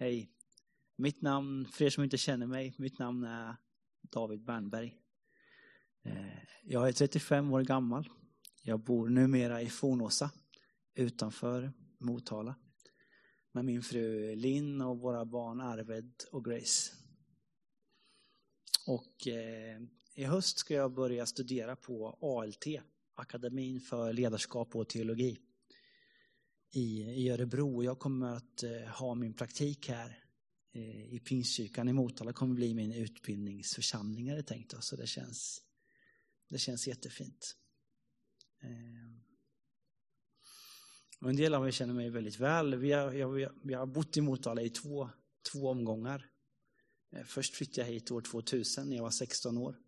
Hej. Mitt namn, för er som inte känner mig, mitt namn är David Bernberg. Eh, jag är 35 år gammal. Jag bor numera i Fornåsa utanför Motala med min fru Linn och våra barn Arved och Grace. Och eh, i höst ska jag börja studera på ALT, Akademin för ledarskap och teologi i, i Örebro. Jag kommer att eh, ha min praktik här eh, i Pingstkyrkan i Motala. kommer bli min utbildningsförsamling är det tänkt. Så det känns, det känns jättefint. Eh, och en del av er känner mig väldigt väl. Vi har, jag, vi har bott i Motala i två, två omgångar. Först flyttade jag hit år 2000 när jag var 16 år.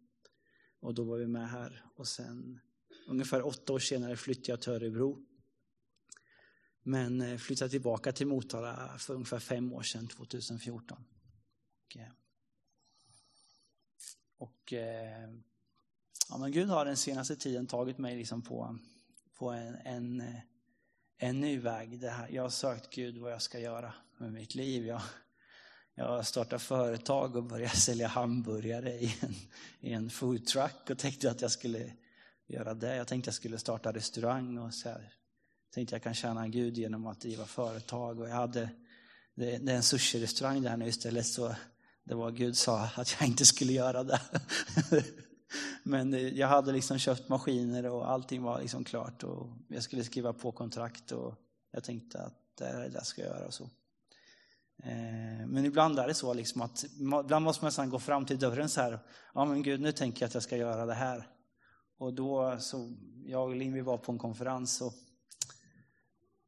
Och då var vi med här. Och sen ungefär åtta år senare flyttade jag till Örebro. Men eh, flyttade tillbaka till Motala för ungefär fem år sedan, 2014. Och, eh, och eh, ja, men Gud har den senaste tiden tagit mig liksom på, på en, en, en ny väg. Det här, jag har sökt Gud vad jag ska göra med mitt liv. Jag, jag har startat företag och börjat sälja hamburgare i en, i en foodtruck och tänkte att jag skulle göra det. Jag tänkte att jag skulle starta restaurang och så här, tänkte jag kan tjäna Gud genom att driva företag. Och jag hade, det, det är en sushi-restaurang där nu istället så det var Gud sa att jag inte skulle göra det. Men eh, jag hade liksom köpt maskiner och allting var liksom klart och jag skulle skriva på kontrakt och jag tänkte att det är det jag ska göra och så. Eh, men ibland är det så liksom att ibland måste man gå fram till dörren så här. Ja men Gud, nu tänker jag att jag ska göra det här. Och då så, jag och Linn vi var på en konferens och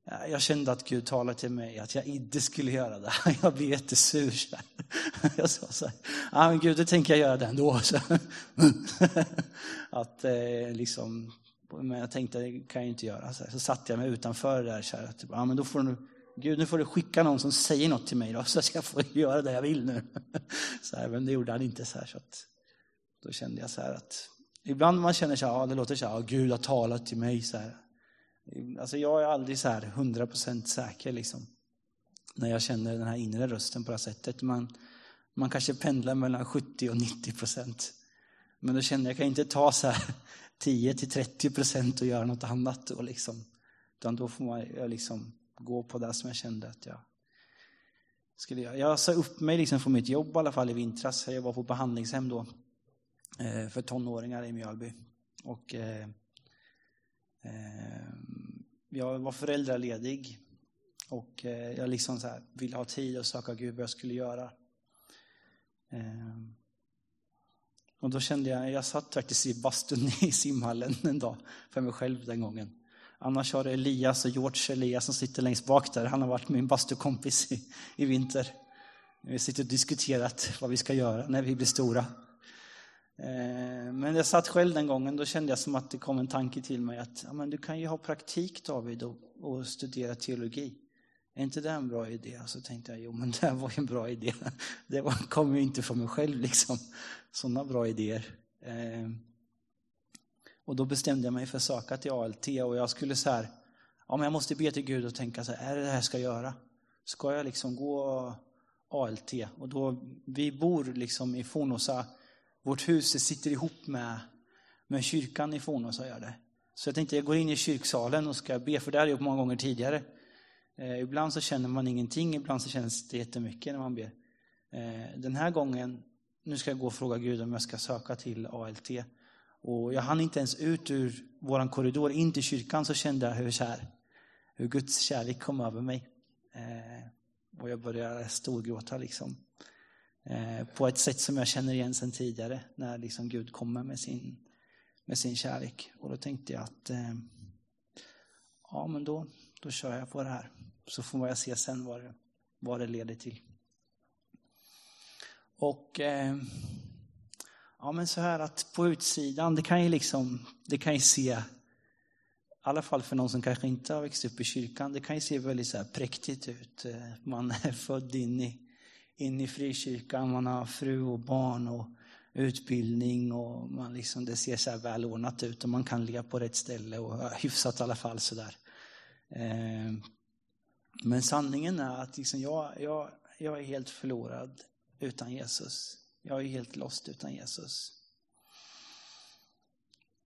jag kände att Gud talade till mig att jag inte skulle göra det. Jag blev jättesur. Jag sa så här, ja men Gud, det tänker jag göra det ändå. Att eh, liksom, men jag tänkte, det kan jag inte göra. Så, så satte jag mig utanför där. Så här, typ, ja, men då får du, Gud, nu får du skicka någon som säger något till mig då, så att jag får göra det jag vill nu. Så här, men det gjorde han inte. Så, här, så att, då kände jag så här att, ibland man känner så här, ja, det låter så här, ja, Gud har talat till mig. Så här. Alltså jag är aldrig så här 100% säker liksom. När jag känner den här inre rösten på det här sättet. Man, man kanske pendlar mellan 70 och 90 procent. Men då känner jag, jag kan inte ta så här 10 till 30 procent och göra något annat då liksom. Utan då får man liksom gå på det som jag kände att jag skulle göra. Jag sa upp mig liksom från mitt jobb i alla fall i vintras. Jag var på behandlingshem då eh, för tonåringar i Mjölby. Och eh, Eh, jag var föräldraledig och eh, jag liksom så här ville ha tid att söka Gud vad jag skulle göra. Eh, och då kände jag, jag satt faktiskt i bastun i simhallen en dag för mig själv den gången. Annars har det Elias och George Elias som sitter längst bak där. Han har varit min bastukompis i, i vinter. Vi sitter och diskuterat vad vi ska göra när vi blir stora. Eh, men jag satt själv den gången, då kände jag som att det kom en tanke till mig att ja, men du kan ju ha praktik David och, och studera teologi. Är inte det en bra idé? Så tänkte jag, jo men det var ju en bra idé. Det kom ju inte från mig själv liksom. Sådana bra idéer. Eh, och då bestämde jag mig för att söka till ALT och jag skulle så här, ja men jag måste be till Gud och tänka så här, är det det här jag ska göra? Ska jag liksom gå ALT? Och då, vi bor liksom i Fornåsa, vårt hus sitter ihop med, med kyrkan i Fornåsa gör det. Så jag tänkte jag går in i kyrksalen och ska be, för det har jag gjort många gånger tidigare. Eh, ibland så känner man ingenting, ibland så känns det jättemycket när man ber. Eh, den här gången, nu ska jag gå och fråga Gud om jag ska söka till ALT. Och jag hann inte ens ut ur vår korridor in till kyrkan så kände jag hur, kär, hur Guds kärlek kom över mig. Eh, och jag började storgråta liksom. Eh, på ett sätt som jag känner igen sedan tidigare när liksom Gud kommer med sin, med sin kärlek. Och då tänkte jag att eh, ja men då, då kör jag på det här. Så får jag se sen vad det, vad det leder till. Och eh, ja, men så här att på utsidan, det kan ju liksom, det kan ju se, i alla fall för någon som kanske inte har växt upp i kyrkan, det kan ju se väldigt så här präktigt ut. Man är född in i, in i frikyrkan, man har fru och barn och utbildning och man liksom, det ser så här välordnat ut och man kan ligga på rätt ställe och hyfsat i alla fall sådär. Eh, men sanningen är att liksom jag, jag, jag är helt förlorad utan Jesus. Jag är helt lost utan Jesus.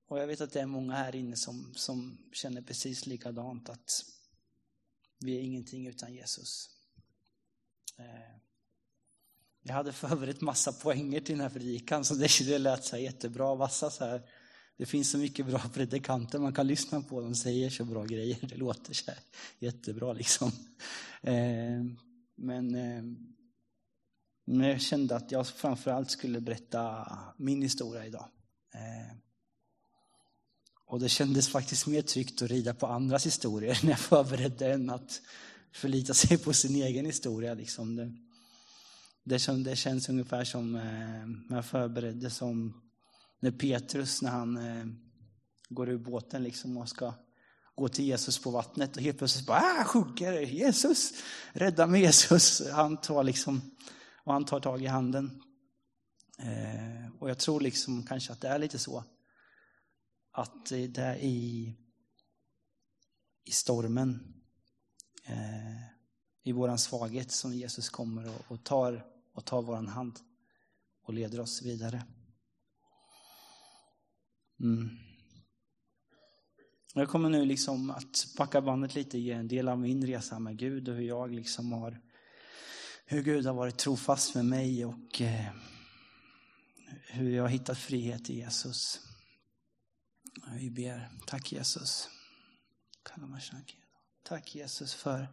Och jag vet att det är många här inne som, som känner precis likadant att vi är ingenting utan Jesus. Eh, jag hade förberett massa poänger till den här predikan så det lät så här jättebra, vassa så här. Det finns så mycket bra predikanter man kan lyssna på, de säger så bra grejer, det låter så här jättebra liksom. Eh, men, eh, men jag kände att jag framförallt skulle berätta min historia idag. Eh, och det kändes faktiskt mer tryggt att rida på andras historier när jag förberedde än att förlita sig på sin egen historia. Liksom. Det, känns, det känns ungefär som eh, när jag förberedde som när Petrus, när han eh, går ur båten liksom och ska gå till Jesus på vattnet och helt plötsligt bara, ah, sjunker Jesus, rädda mig Jesus. Han tar liksom, och han tar tag i handen. Eh, och jag tror liksom kanske att det är lite så att det är i, i stormen, eh, i våran svaghet som Jesus kommer och, och tar, och tar vår hand och leder oss vidare. Mm. Jag kommer nu liksom att packa bandet lite, ge en del av min resa med Gud och hur jag liksom har, hur Gud har varit trofast med mig och eh, hur jag har hittat frihet i Jesus. Vi ber. Tack Jesus. Tack Jesus för,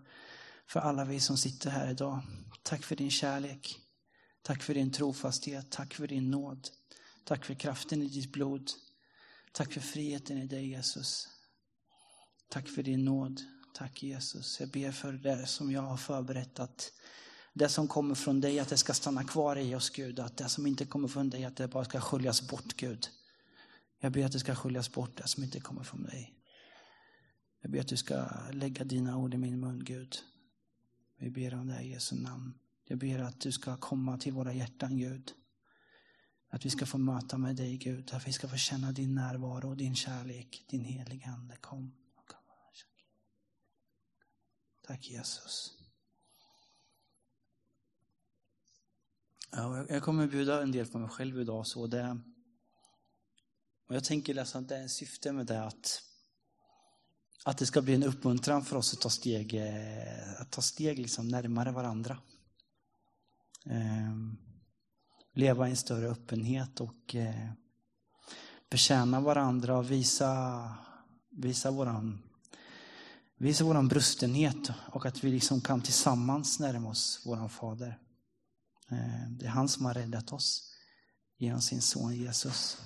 för alla vi som sitter här idag. Tack för din kärlek. Tack för din trofasthet. Tack för din nåd. Tack för kraften i ditt blod. Tack för friheten i dig Jesus. Tack för din nåd. Tack Jesus. Jag ber för det som jag har förberett att det som kommer från dig att det ska stanna kvar i oss Gud. Att det som inte kommer från dig att det bara ska sköljas bort Gud. Jag ber att det ska sköljas bort det som inte kommer från dig. Jag ber att du ska lägga dina ord i min mun, Gud. Vi ber om det i Jesu namn. Jag ber att du ska komma till våra hjärtan, Gud. Att vi ska få möta med dig, Gud. Att vi ska få känna din närvaro och din kärlek, din heliga Ande. Kom. Tack Jesus. Ja, jag kommer bjuda en del på mig själv idag. Så det, och jag tänker läsa att det är syfte med det att, att det ska bli en uppmuntran för oss att ta steg, eh, att ta steg liksom närmare varandra. Eh, leva i en större öppenhet och eh, betjäna varandra och visa, visa våran Visa våran brustenhet och att vi liksom kan tillsammans närma oss våran fader. Ehm, det är han som har räddat oss genom sin son Jesus.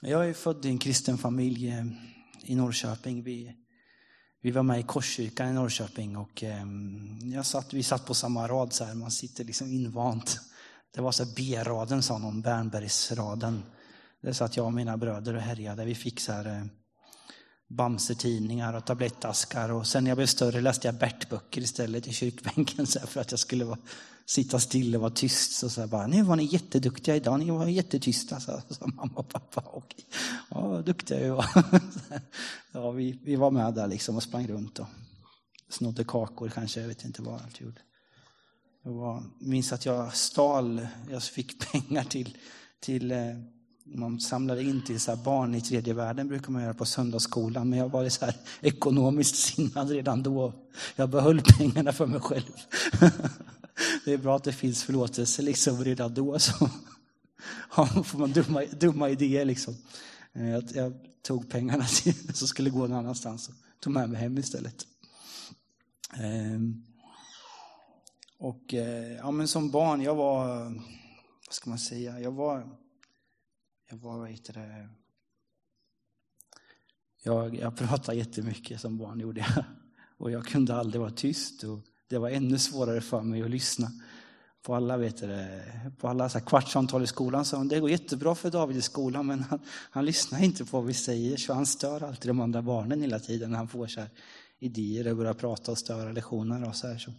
Jag är född i en kristen familj eh, i Norrköping. Vi, vi var med i Korskyrkan i Norrköping och eh, jag satt, vi satt på samma rad, så här, man sitter liksom invant. Det var så B-raden, sa någon, Bernbergsraden. Det satt jag och mina bröder och härjade. Vi fick så här eh, Bamse-tidningar och tablettaskar. Och sen när jag blev större läste jag Bert-böcker istället i kyrkbänken så för att jag skulle vara, sitta still och vara tyst. Så, så bara, nu var ni jätteduktiga idag, ni var jättetysta, sa, mamma och pappa. Och, ja, duktiga vi var. ja, vi, vi var med där liksom och sprang runt och snodde kakor kanske, jag vet inte vad allt gjorde. Jag var, minns att jag stal, jag fick pengar till, till eh, man samlade in till så barn i tredje världen brukar man göra på söndagsskolan. Men jag var så här ekonomiskt sinnad redan då. Jag behöll pengarna för mig själv. Det är bra att det finns förlåtelse liksom redan då. Så får man dumma, dumma idéer liksom. Eh, jag, jag tog pengarna till, som skulle gå någon annanstans och tog med mig hem istället. Ehm, och eh, ja, men som barn, jag var, vad ska man säga, jag var jag var, vad heter det, jag, jag pratade jättemycket som barn, gjorde jag. Och jag kunde aldrig vara tyst. Och det var ännu svårare för mig att lyssna. På alla, vet du, på alla så kvartssamtal i skolan sa hon, det går jättebra för David i skolan, men han, han lyssnar inte på vad vi säger, så han stör alltid de andra barnen hela tiden när han får så här idéer och börjar prata och störa lektionerna. Och så här, så.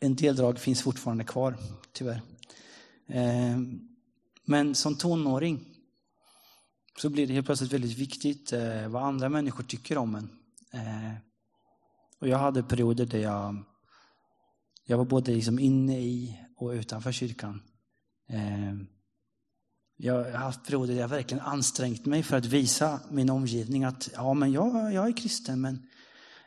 En del drag finns fortfarande kvar, tyvärr. Eh, men som tonåring så blir det helt plötsligt väldigt viktigt eh, vad andra människor tycker om en. Eh, och jag hade perioder där jag Jag var både liksom inne i och utanför kyrkan. Eh, jag har haft perioder där jag verkligen ansträngt mig för att visa min omgivning att ja, men jag, jag är kristen, men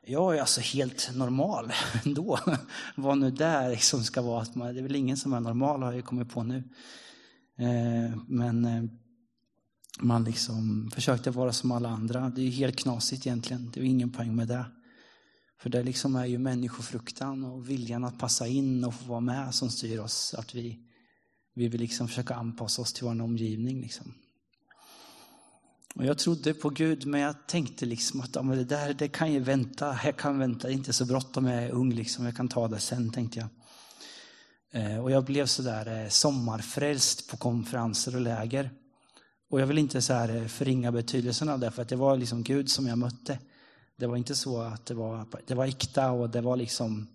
jag är alltså helt normal ändå. Vad nu det liksom ska vara. Att man, det är väl ingen som är normal har jag kommit på nu. Eh, men eh, man liksom försökte vara som alla andra. Det är helt knasigt egentligen. Det är ingen poäng med det. För det liksom är ju människofruktan och viljan att passa in och få vara med som styr oss. Att vi, vi vill liksom försöka anpassa oss till vår omgivning. Liksom. Och jag trodde på Gud, men jag tänkte liksom att ja, men det där det kan ju vänta. Jag kan vänta, det är inte så bråttom, jag är ung, liksom. jag kan ta det sen, tänkte jag. Eh, och jag blev sådär eh, sommarfrälst på konferenser och läger. Och jag vill inte så här eh, förringa betydelsen av det, för att det var liksom Gud som jag mötte. Det var inte så att det var, det var äkta och det var liksom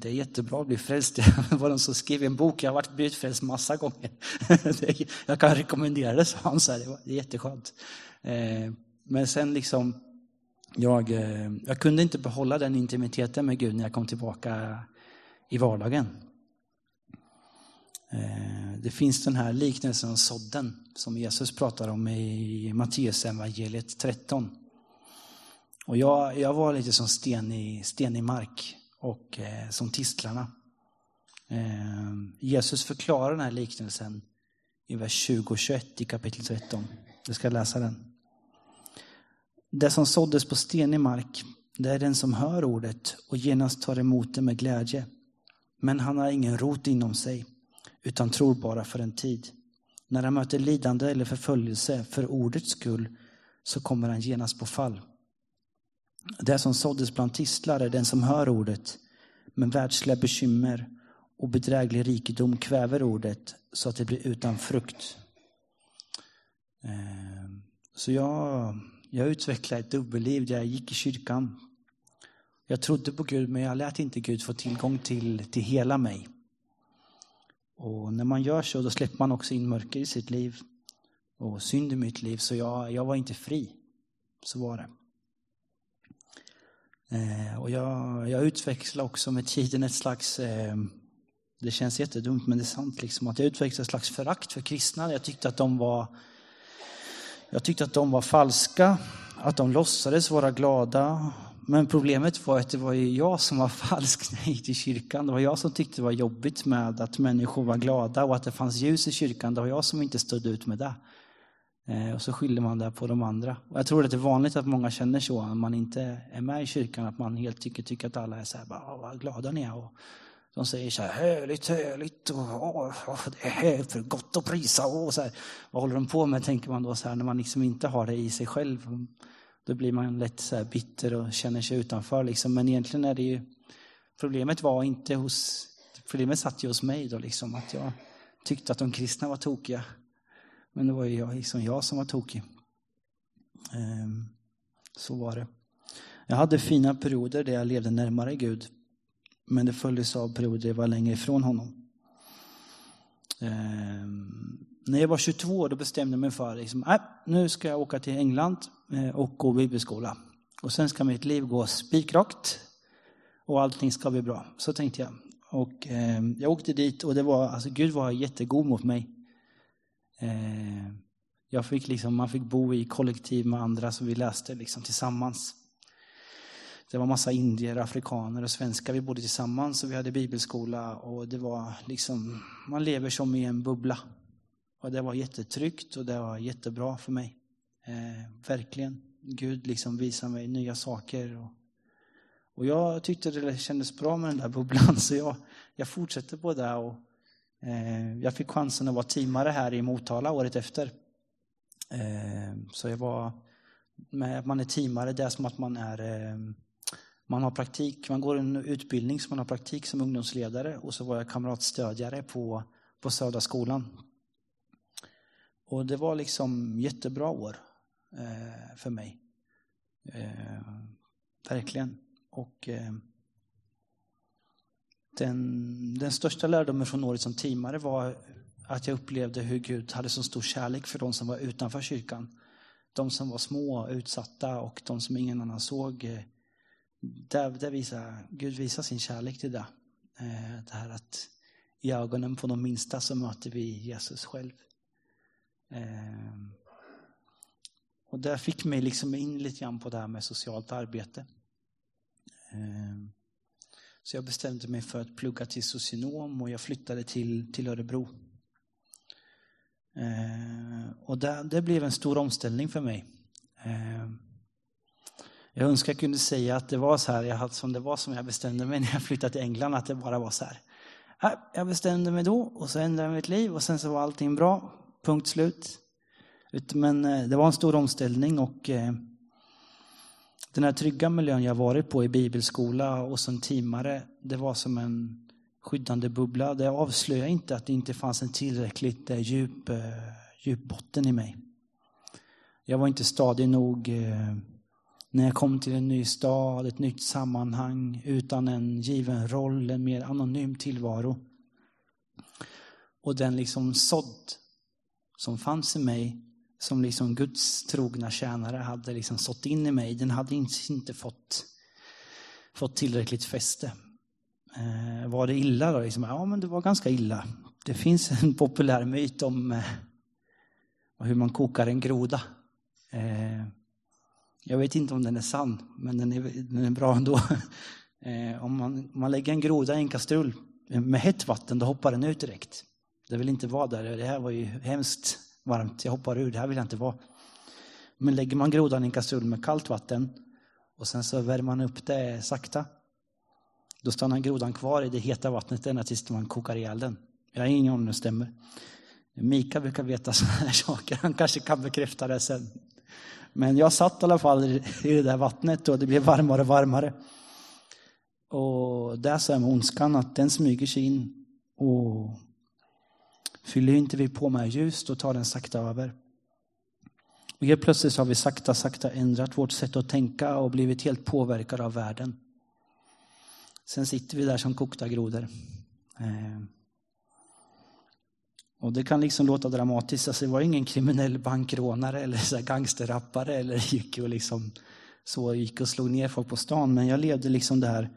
det är jättebra att bli frälst. Det var någon som skrev en bok. Jag har varit blivit frälst massa gånger. Jag kan rekommendera det, sa han. Så här. Det är jätteskönt. Eh, men sen liksom, jag, eh, jag kunde inte behålla den intimiteten med Gud när jag kom tillbaka i vardagen. Eh, det finns den här liknelsen om sådden som Jesus pratar om i Matteus evangeliet 13. Och jag, jag var lite som sten i, sten i mark och eh, som tistlarna. Eh, Jesus förklarar den här liknelsen i vers 20 och 21 i kapitel 13. Jag ska läsa den. Det som såddes på stenig mark, det är den som hör ordet och genast tar emot det med glädje. Men han har ingen rot inom sig, utan tror bara för en tid. När han möter lidande eller förföljelse för ordets skull så kommer han genast på fall. Det som såddes bland tistlar är den som hör ordet, men världsliga bekymmer och bedräglig rikedom kväver ordet så att det blir utan frukt. Ehm, så jag, jag utvecklade ett dubbelliv där jag gick i kyrkan. Jag trodde på Gud, men jag lät inte Gud få tillgång till, till hela mig. Och när man gör så, då släpper man också in mörker i sitt liv och synd i mitt liv, så jag, jag var inte fri. Så var det. Eh, och jag, jag utvecklar också med tiden ett slags, eh, det känns jättedumt men det är sant, liksom, att jag utvecklade ett slags förakt för kristna. Jag tyckte att de var jag tyckte att de var falska, att de låtsades vara glada. Men problemet var att det var ju jag som var falsk när jag gick till kyrkan. Det var jag som tyckte det var jobbigt med att människor var glada och att det fanns ljus i kyrkan. Det var jag som inte stod ut med det. Eh, och så skyller man det på de andra. Och jag tror att det är vanligt att många känner så när man inte är med i kyrkan, att man helt tycker, tycker att alla är så här, bara, ah, vad glada ni är. Och de säger så här, härligt, härligt, och, ah, och, det är för gott att prisa. Och så här. Vad håller de på med, tänker man då, så här, när man liksom inte har det i sig själv. Då blir man lätt så här bitter och känner sig utanför. Liksom. Men egentligen är det ju, problemet var inte hos, problemet satt ju hos mig då, liksom, att jag tyckte att de kristna var tokiga. Men det var ju jag, liksom jag som var tokig. Ehm, så var det. Jag hade fina perioder där jag levde närmare Gud. Men det följdes av perioder där jag var längre ifrån honom. Ehm, när jag var 22 år då bestämde jag mig för liksom, äh, nu ska jag åka till England eh, och gå bibelskola. Och sen ska mitt liv gå spikrakt och allting ska bli bra. Så tänkte jag. Och eh, jag åkte dit och det var, alltså Gud var jättegod mot mig. Eh, jag fick liksom, man fick bo i kollektiv med andra så vi läste liksom tillsammans. Det var massa indier, afrikaner och svenskar. Vi bodde tillsammans och vi hade bibelskola och det var liksom, man lever som i en bubbla. Och det var jättetryggt och det var jättebra för mig. Eh, verkligen. Gud liksom visade mig nya saker. Och, och jag tyckte det kändes bra med den där bubblan så jag, jag fortsätter på det. Och, Eh, Eh, jag fick chansen att vara teamare här i Motala året efter. Eh, så jag var, med, man är teamare, det är som att man är eh, man har praktik, man går en utbildning så man har praktik som ungdomsledare och så var jag kamratstödjare på, på Södra skolan. Och det var liksom jättebra år för mig. Verkligen. Och eh, den, den största lärdomen från året som teamare var att jag upplevde hur Gud hade så stor kärlek för de som var utanför kyrkan. De som var små, utsatta och de som ingen annan såg. där, där visar, Gud visar sin kärlek till det. Eh, det här att i ögonen på de minsta så möter vi Jesus själv. Eh, och det fick mig liksom in lite grann på det här med socialt arbete. Eh, så jag bestämde mig för att plugga till socionom och jag flyttade till, till Örebro. Eh, och det, det, blev en stor omställning för mig. Eh, jag önskar jag kunde säga att det var så här, jag hade, som det var som jag bestämde mig när jag flyttade till England, att det bara var så här. Jag bestämde mig då och så ändrade jag mitt liv och sen så var allting bra, punkt slut. Men eh, det var en stor omställning och eh, den här trygga miljön jag varit på i bibelskola och som teamare, det var som en skyddande bubbla. Det avslöjade inte att det inte fanns en tillräckligt eh, djup, eh, djup botten i mig. Jag var inte stadig nog eh, när jag kom till en ny stad, ett nytt sammanhang, utan en given roll, en mer anonym tillvaro. Och den liksom sådd som fanns i mig som liksom Guds trogna tjänare hade liksom sått in i mig, den hade inte fått, fått tillräckligt fäste. Eh, var det illa då? Liksom, ja, men det var ganska illa. Det finns en populär myt om eh, hur man kokar en groda. Eh, jag vet inte om den är sann, men den är, den är bra ändå. Eh, om, man, om man lägger en groda i en kastrull med hett vatten, då hoppar den ut direkt. Det vill inte vara där. Det här var ju hemskt varmt, jag hoppar ur, det här vill jag inte vara. Men lägger man grodan i en kastrull med kallt vatten och sen så värmer man upp det sakta, då stannar grodan kvar i det heta vattnet ända tills man kokar ihjäl den. Jag har ingen aning om det stämmer. Mika brukar veta sådana här saker, han kanske kan bekräfta det sen. Men jag satt i alla fall i det där vattnet och det blev varmare och varmare. Och där så är med ondskan att den smyger sig in och Fyller inte vi på med ljus, då tar den sakta över. Och helt plötsligt har vi sakta, sakta ändrat vårt sätt att tänka och blivit helt påverkade av världen. Sen sitter vi där som kokta grodor. Eh. Och det kan liksom låta dramatiskt. Alltså, det var ingen kriminell bankrånare eller så gangsterrappare eller gick och liksom så gick och slog ner folk på stan. Men jag levde liksom det här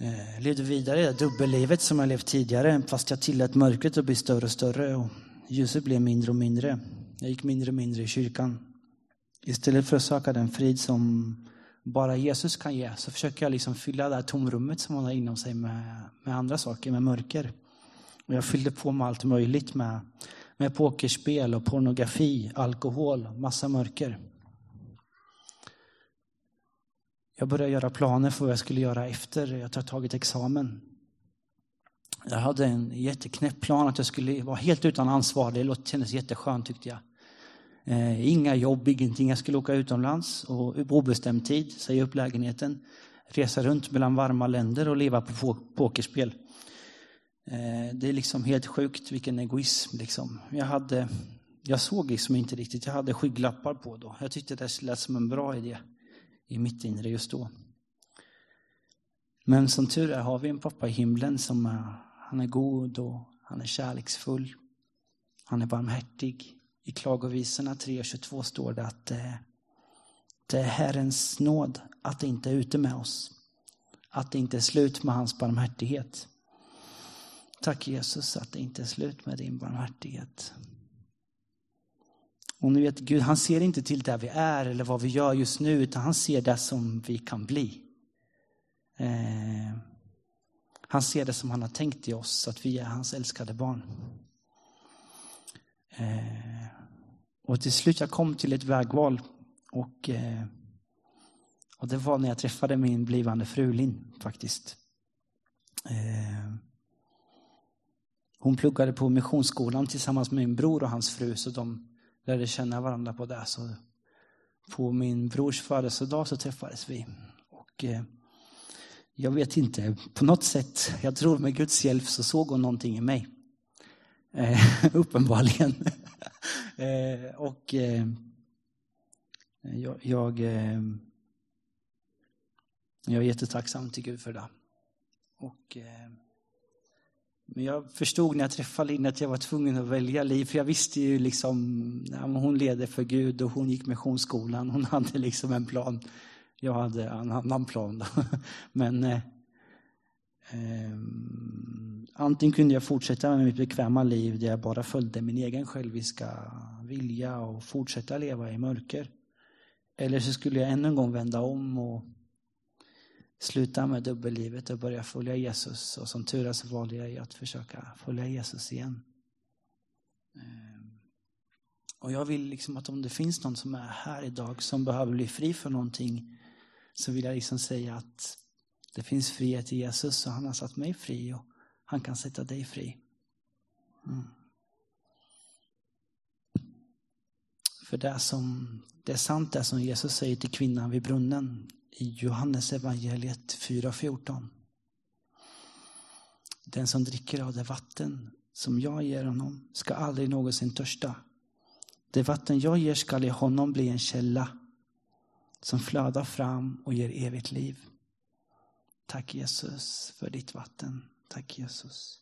eh, levde vidare i det dubbellivet som jag levt tidigare, fast jag tillät mörkret att bli större och större och ljuset blev mindre och mindre. Jag gick mindre och mindre i kyrkan. Istället för att söka den frid som bara Jesus kan ge, så försöker jag liksom fylla det här tomrummet som man har inom sig med, med andra saker, med mörker. Och jag fyllde på med allt möjligt med, med pokerspel och pornografi, alkohol, massa mörker. Jag började göra planer för vad jag skulle göra efter jag hade tagit examen. Jag hade en jätteknäpp plan att jag skulle vara helt utan ansvar. Det kändes jätteskönt tyckte jag. Eh, inga jobb, ingenting. Jag skulle åka utomlands och på obestämd tid, säga upp lägenheten, resa runt mellan varma länder och leva på pokerspel. Eh, det är liksom helt sjukt vilken egoism. Liksom. Jag, hade, jag såg liksom inte riktigt, jag hade skygglappar på då. Jag tyckte det lät som en bra idé i mitt inre just då. Men som tur är har vi en pappa i himlen som är, han är god och han är kärleksfull. Han är barmhärtig. I Klagovisorna 3.22 står det att det, det är Herrens nåd att det inte är ute med oss. Att det inte är slut med hans barmhärtighet. Tack Jesus att det inte är slut med din barmhärtighet. Och ni vet, Gud han ser inte till där vi är eller vad vi gör just nu, utan han ser det som vi kan bli. Eh, han ser det som han har tänkt i oss, att vi är hans älskade barn. Eh, och till slut jag kom till ett vägval. Och, eh, och det var när jag träffade min blivande fru Linn faktiskt. Eh, hon pluggade på missionsskolan tillsammans med min bror och hans fru, så de lärde känna varandra på det. Så på min brors födelsedag så träffades vi. Och eh, jag vet inte, på något sätt, jag tror med Guds hjälp så såg hon någonting i mig. Eh, uppenbarligen. eh, och eh, jag, jag, eh, jag är jättetacksam till Gud för det. Och eh, men jag förstod när jag träffade Linn att jag var tvungen att välja liv. För jag visste ju liksom, ja, hon leder för Gud och hon gick missionsskolan. Hon hade liksom en plan. Jag hade en annan plan. Då. Men eh, eh, antingen kunde jag fortsätta med mitt bekväma liv där jag bara följde min egen själviska vilja och fortsätta leva i mörker. Eller så skulle jag ännu en gång vända om och sluta med dubbellivet och börja följa Jesus. Och som tur är så valde jag att försöka följa Jesus igen. Ehm, och jag vill liksom att om det finns någon som är här idag som behöver bli fri för någonting så vill jag liksom säga att det finns frihet i Jesus och han har satt mig fri och han kan sätta dig fri. Mm. För det, som, det är sant det som Jesus säger till kvinnan vid brunnen i Johannes evangeliet 4.14. Den som dricker av det vatten som jag ger honom ska aldrig någonsin törsta. Det vatten jag ger skall i honom bli en källa som flödar fram och ger evigt liv. Tack Jesus för ditt vatten. Tack Jesus.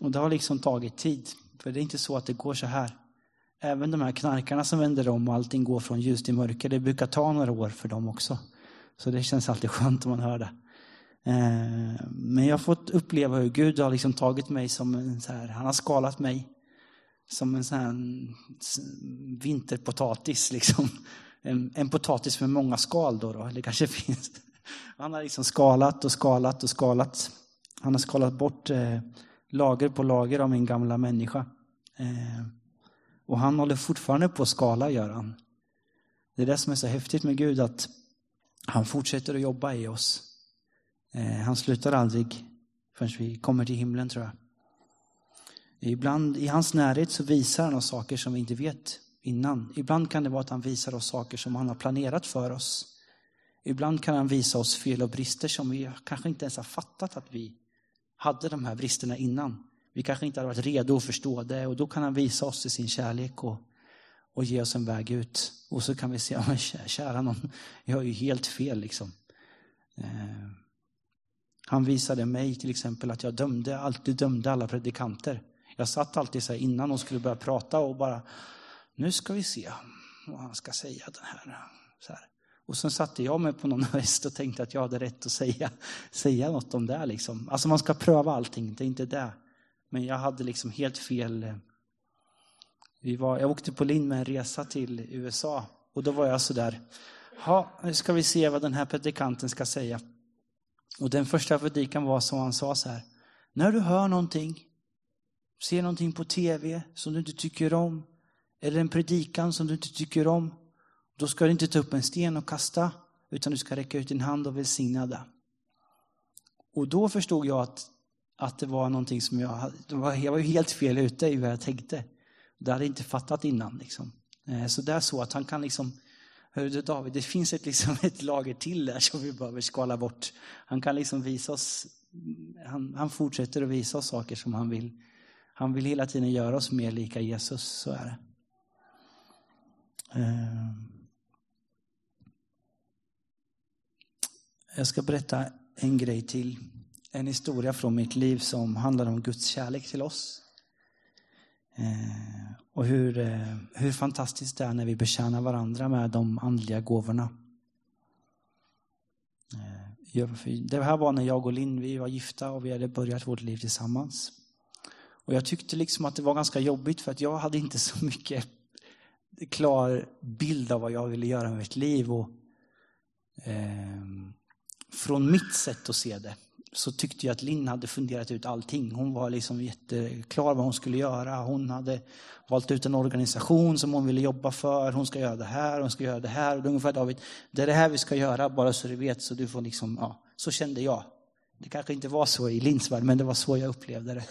Och det har liksom tagit tid. För det är inte så att det går så här. Även de här knarkarna som vänder om och allting går från ljus till mörker, det brukar ta några år för dem också. Så det känns alltid skönt om man hör det. Eh, men jag har fått uppleva hur Gud har liksom tagit mig som en så här, han har skalat mig som en sån här vinterpotatis. Liksom. En, en potatis med många skal då, då, eller kanske finns. Han har liksom skalat och skalat och skalat. Han har skalat bort eh, lager på lager av min gamla människa. Eh, och han håller fortfarande på att skala, gör han. Det är det som är så häftigt med Gud, att han fortsätter att jobba i oss. Eh, han slutar aldrig förrän vi kommer till himlen, tror jag. Ibland i hans närhet så visar han oss saker som vi inte vet innan. Ibland kan det vara att han visar oss saker som han har planerat för oss. Ibland kan han visa oss fel och brister som vi kanske inte ens har fattat att vi hade de här bristerna innan. Vi kanske inte hade varit redo att förstå det och då kan han visa oss i sin kärlek och, och ge oss en väg ut. Och så kan vi säga, men kära någon, jag har ju helt fel liksom. Eh, han visade mig till exempel att jag dömde, alltid dömde alla predikanter. Jag satt alltid så här innan de skulle börja prata och bara, nu ska vi se vad han ska säga den här. Så här. Och sen satte jag mig på någon häst och tänkte att jag hade rätt att säga, säga något om det. Liksom. Alltså man ska pröva allting, det är inte det. Men jag hade liksom helt fel. Eh, vi var, jag åkte på lin med en resa till USA och då var jag sådär, ja, nu ska vi se vad den här predikanten ska säga. Och den första predikan var som han sa så här, när du hör någonting, ser någonting på tv som du inte tycker om, eller en predikan som du inte tycker om, då ska du inte ta upp en sten och kasta, utan du ska räcka ut din hand och välsigna det. Och då förstod jag att att det var någonting som jag, jag var ju helt fel ute i vad jag tänkte. Det hade jag inte fattat innan. Liksom. Eh, så det är så att han kan liksom, hör du David, det finns ett, liksom ett lager till där som vi behöver skala bort. Han kan liksom visa oss, han, han fortsätter att visa oss saker som han vill. Han vill hela tiden göra oss mer lika Jesus, så är det. Eh, jag ska berätta en grej till en historia från mitt liv som handlar om Guds kärlek till oss. Eh, och hur, eh, hur fantastiskt det är när vi betjänar varandra med de andliga gåvorna. Eh, det här var när jag och Linn vi var gifta och vi hade börjat vårt liv tillsammans. Och jag tyckte liksom att det var ganska jobbigt för att jag hade inte så mycket klar bild av vad jag ville göra med mitt liv. Och, eh, från mitt sätt att se det så tyckte jag att Linn hade funderat ut allting. Hon var liksom jätteklar vad hon skulle göra. Hon hade valt ut en organisation som hon ville jobba för. Hon ska göra det här, hon ska göra det här. Och ungefär David, det är det här vi ska göra, bara så du vet. Så du får liksom, ja, så kände jag. Det kanske inte var så i Linns värld, men det var så jag upplevde det.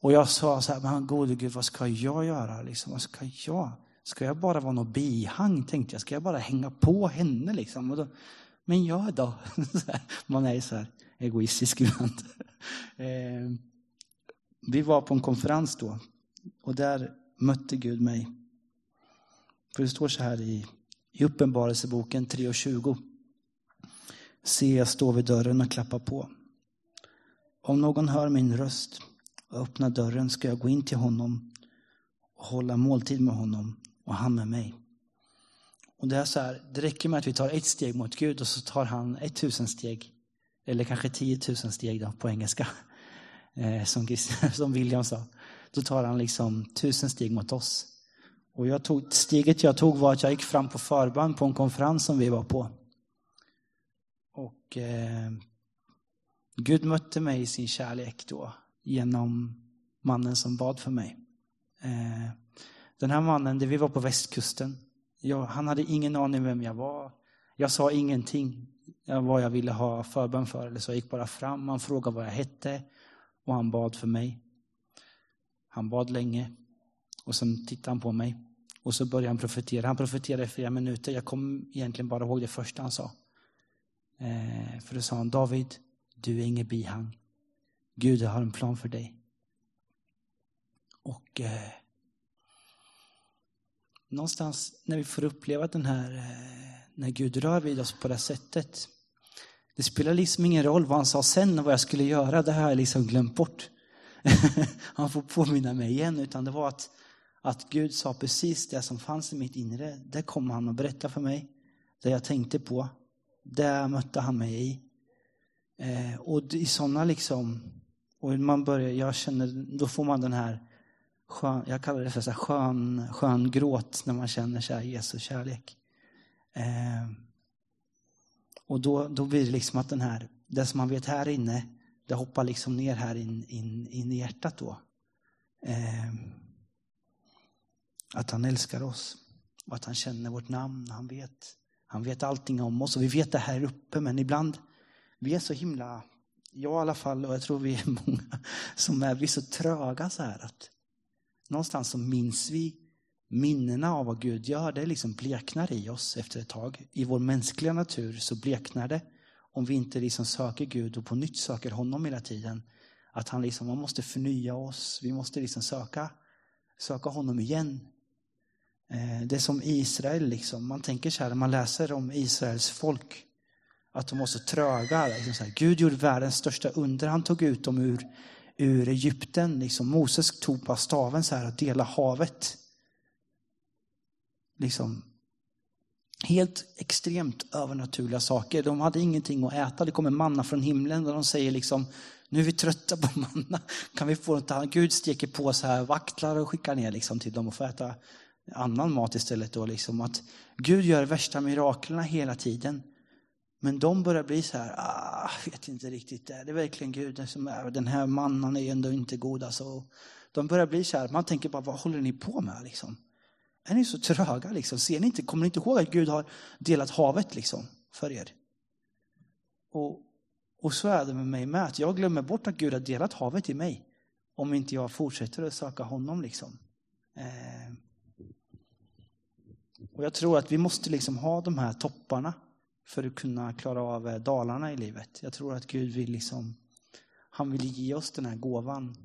Och jag sa så här, men gode Gud, vad ska jag göra? Liksom, vad ska jag? Ska jag bara vara något bihang, tänkte jag. Ska jag bara hänga på henne liksom? Och då, men jag då? Man är så här egoistisk ibland. Ehm, vi var på en konferens då och där mötte Gud mig. För det står så här i, i Uppenbarelseboken 3.20. Se, jag står vid dörren och klappar på. Om någon hör min röst och öppnar dörren ska jag gå in till honom och hålla måltid med honom och han med mig. Och det är så här, det räcker med att vi tar ett steg mot Gud och så tar han ett tusen steg. Eller kanske 10 000 steg då, på engelska. Eh, som, som William sa. Då tar han liksom tusen steg mot oss. Och jag tog, steget jag tog var att jag gick fram på förband på en konferens som vi var på. Och eh, Gud mötte mig i sin kärlek då genom mannen som bad för mig. Eh, den här mannen, det vi var på västkusten, jag, han hade ingen aning vem jag var. Jag sa ingenting Eh, vad jag ville ha förbön för. Eller så jag gick bara fram, han frågade vad jag hette och han bad för mig. Han bad länge och sen tittade han på mig och så började han profetera. Han profeterade i flera minuter. Jag kom egentligen bara ihåg det första han sa. Eh, för då sa han, David, du är inget bihang. Gud har en plan för dig. Och eh, någonstans när vi får uppleva den här, eh, när Gud rör vid oss på det sättet. Det spelar liksom ingen roll vad han sa sen och vad jag skulle göra, det har jag liksom glömt bort. han får påminna mig igen, utan det var att, att Gud sa precis det som fanns i mitt inre. Det kom han att berätta för mig, det jag tänkte på. Det mötte han mig i. Eh, och i sådana liksom, och man börjar, jag känner, då får man den här skön, jag kallar det för så här skön, skön gråt när man känner så här Jesu kärlek. Eh, och då, då blir det liksom att den här, det som man vet här inne, det hoppar liksom ner här in, in, in i hjärtat då. Eh, att han älskar oss och att han känner vårt namn. Han vet, han vet allting om oss och vi vet det här uppe men ibland, vi är så himla, jag i alla fall och jag tror vi är många som är, vi är så tröga så här att någonstans så minns vi minnena av vad Gud gör. Det liksom bleknar i oss efter ett tag. I vår mänskliga natur så bleknar det om vi inte liksom söker Gud och på nytt söker honom hela tiden. Att han liksom, man måste förnya oss, vi måste liksom söka, söka honom igen. Eh, det är som Israel, liksom. man tänker så här när man läser om Israels folk, att de var så tröga. Liksom så här, Gud gjorde världens största under, han tog ut dem ur ur Egypten. Liksom Moses tog på staven så här att dela havet. Liksom helt extremt övernaturliga saker. De hade ingenting att äta. Det kommer manna från himlen och de säger liksom nu är vi trötta på manna. Kan vi få något annat? Gud steker på så här vaktlar och skickar ner liksom till dem och får äta annan mat istället. Då liksom. Att Gud gör värsta miraklerna hela tiden. Men de börjar bli så här, ah, vet inte riktigt, är det verkligen Gud som är, den här mannen är ändå inte god alltså. De börjar bli så här, man tänker bara, vad håller ni på med liksom? Är ni så tröga liksom? Ser ni inte, kommer ni inte ihåg att Gud har delat havet liksom för er? Och, och så är det med mig med, att jag glömmer bort att Gud har delat havet i mig. Om inte jag fortsätter att söka honom liksom. Eh, och jag tror att vi måste liksom ha de här topparna för att kunna klara av eh, dalarna i livet. Jag tror att Gud vill liksom, han vill ge oss den här gåvan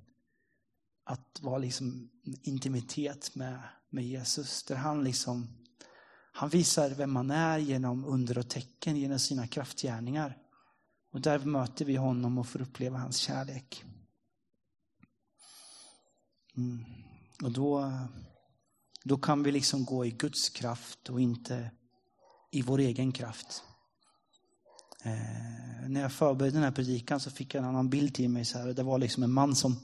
att vara liksom intimitet med, med Jesus. Där han liksom, han visar vem man är genom under och tecken, genom sina kraftgärningar. Och där möter vi honom och får uppleva hans kärlek. Mm. Och då, då kan vi liksom gå i Guds kraft och inte i vår egen kraft. Eh, när jag förberedde den här predikan så fick jag en annan bild till mig. Så här. Det var liksom en man som,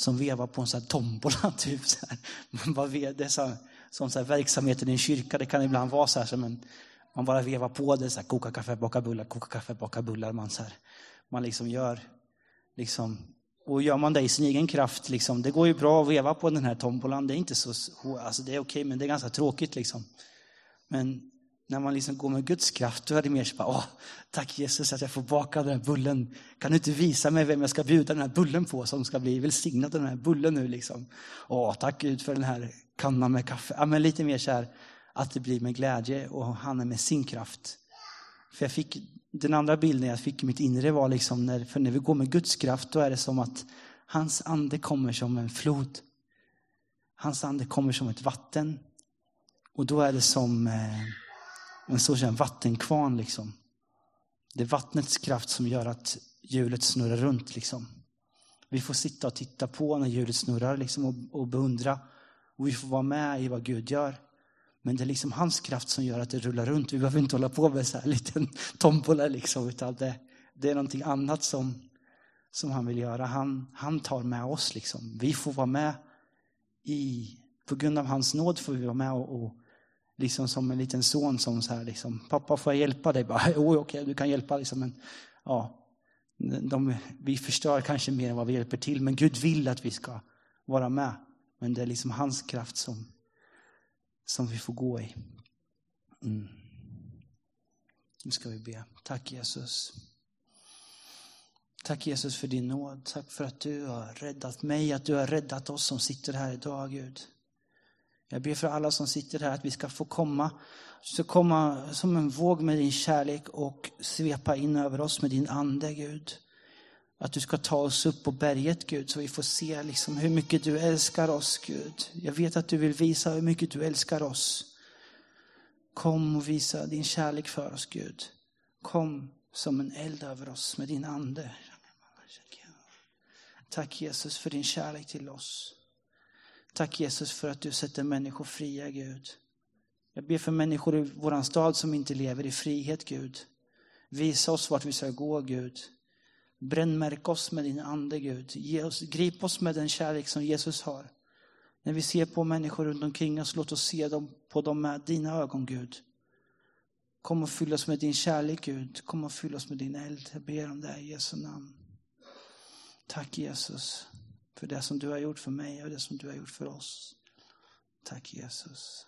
som vevar på en sån här tombola. Typ, så här. Man bara ve, det är så, som så här, verksamheten i en kyrka, det kan ibland vara så här så man, man bara vevar på det, så här, koka kaffe, baka bullar, koka kaffe, baka bullar. Man, så här, man liksom gör, liksom, och gör man det i sin egen kraft, liksom, det går ju bra att veva på den här tombolan. Det är inte så, alltså det är okej, men det är ganska tråkigt. Liksom. Men när man liksom går med Guds kraft, då är det mer så bara, åh, tack Jesus att jag får baka den här bullen. Kan du inte visa mig vem jag ska bjuda den här bullen på som ska bli välsignad den här bullen nu liksom? Åh, tack Gud för den här kannan med kaffe. Ja, men lite mer så här, att det blir med glädje och han är med sin kraft. För jag fick, den andra bilden jag fick i mitt inre var liksom, när, för när vi går med Guds kraft, då är det som att hans ande kommer som en flod. Hans ande kommer som ett vatten. Och då är det som eh, en stor vattenkvarn liksom. Det är vattnets kraft som gör att hjulet snurrar runt liksom. Vi får sitta och titta på när hjulet snurrar liksom och, och beundra. Och vi får vara med i vad Gud gör. Men det är liksom hans kraft som gör att det rullar runt. Vi behöver inte hålla på med så här liten tombola liksom, utan det, det är någonting annat som, som han vill göra. Han, han tar med oss liksom. Vi får vara med i, på grund av hans nåd får vi vara med och, och liksom som en liten son som så här liksom, pappa får jag hjälpa dig? Bara, jo, okej, du kan hjälpa liksom, men ja, de, vi förstör kanske mer än vad vi hjälper till, men Gud vill att vi ska vara med. Men det är liksom hans kraft som, som vi får gå i. Mm. Nu ska vi be. Tack Jesus. Tack Jesus för din nåd. Tack för att du har räddat mig, att du har räddat oss som sitter här idag Gud. Jag ber för alla som sitter här att vi ska få komma, ska komma som en våg med din kärlek och svepa in över oss med din ande Gud. Att du ska ta oss upp på berget Gud så vi får se liksom hur mycket du älskar oss Gud. Jag vet att du vill visa hur mycket du älskar oss. Kom och visa din kärlek för oss Gud. Kom som en eld över oss med din ande. Tack Jesus för din kärlek till oss. Tack Jesus för att du sätter människor fria Gud. Jag ber för människor i vår stad som inte lever i frihet Gud. Visa oss vart vi ska gå Gud. Brännmärk oss med din ande Gud. Ge oss, grip oss med den kärlek som Jesus har. När vi ser på människor runt omkring oss, låt oss se dem, på dem med dina ögon Gud. Kom och fyll oss med din kärlek Gud. Kom och fyll oss med din eld. Jag ber om det i Jesu namn. Tack Jesus för det som du har gjort för mig och det som du har gjort för oss. Tack Jesus.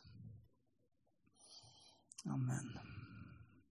Amen.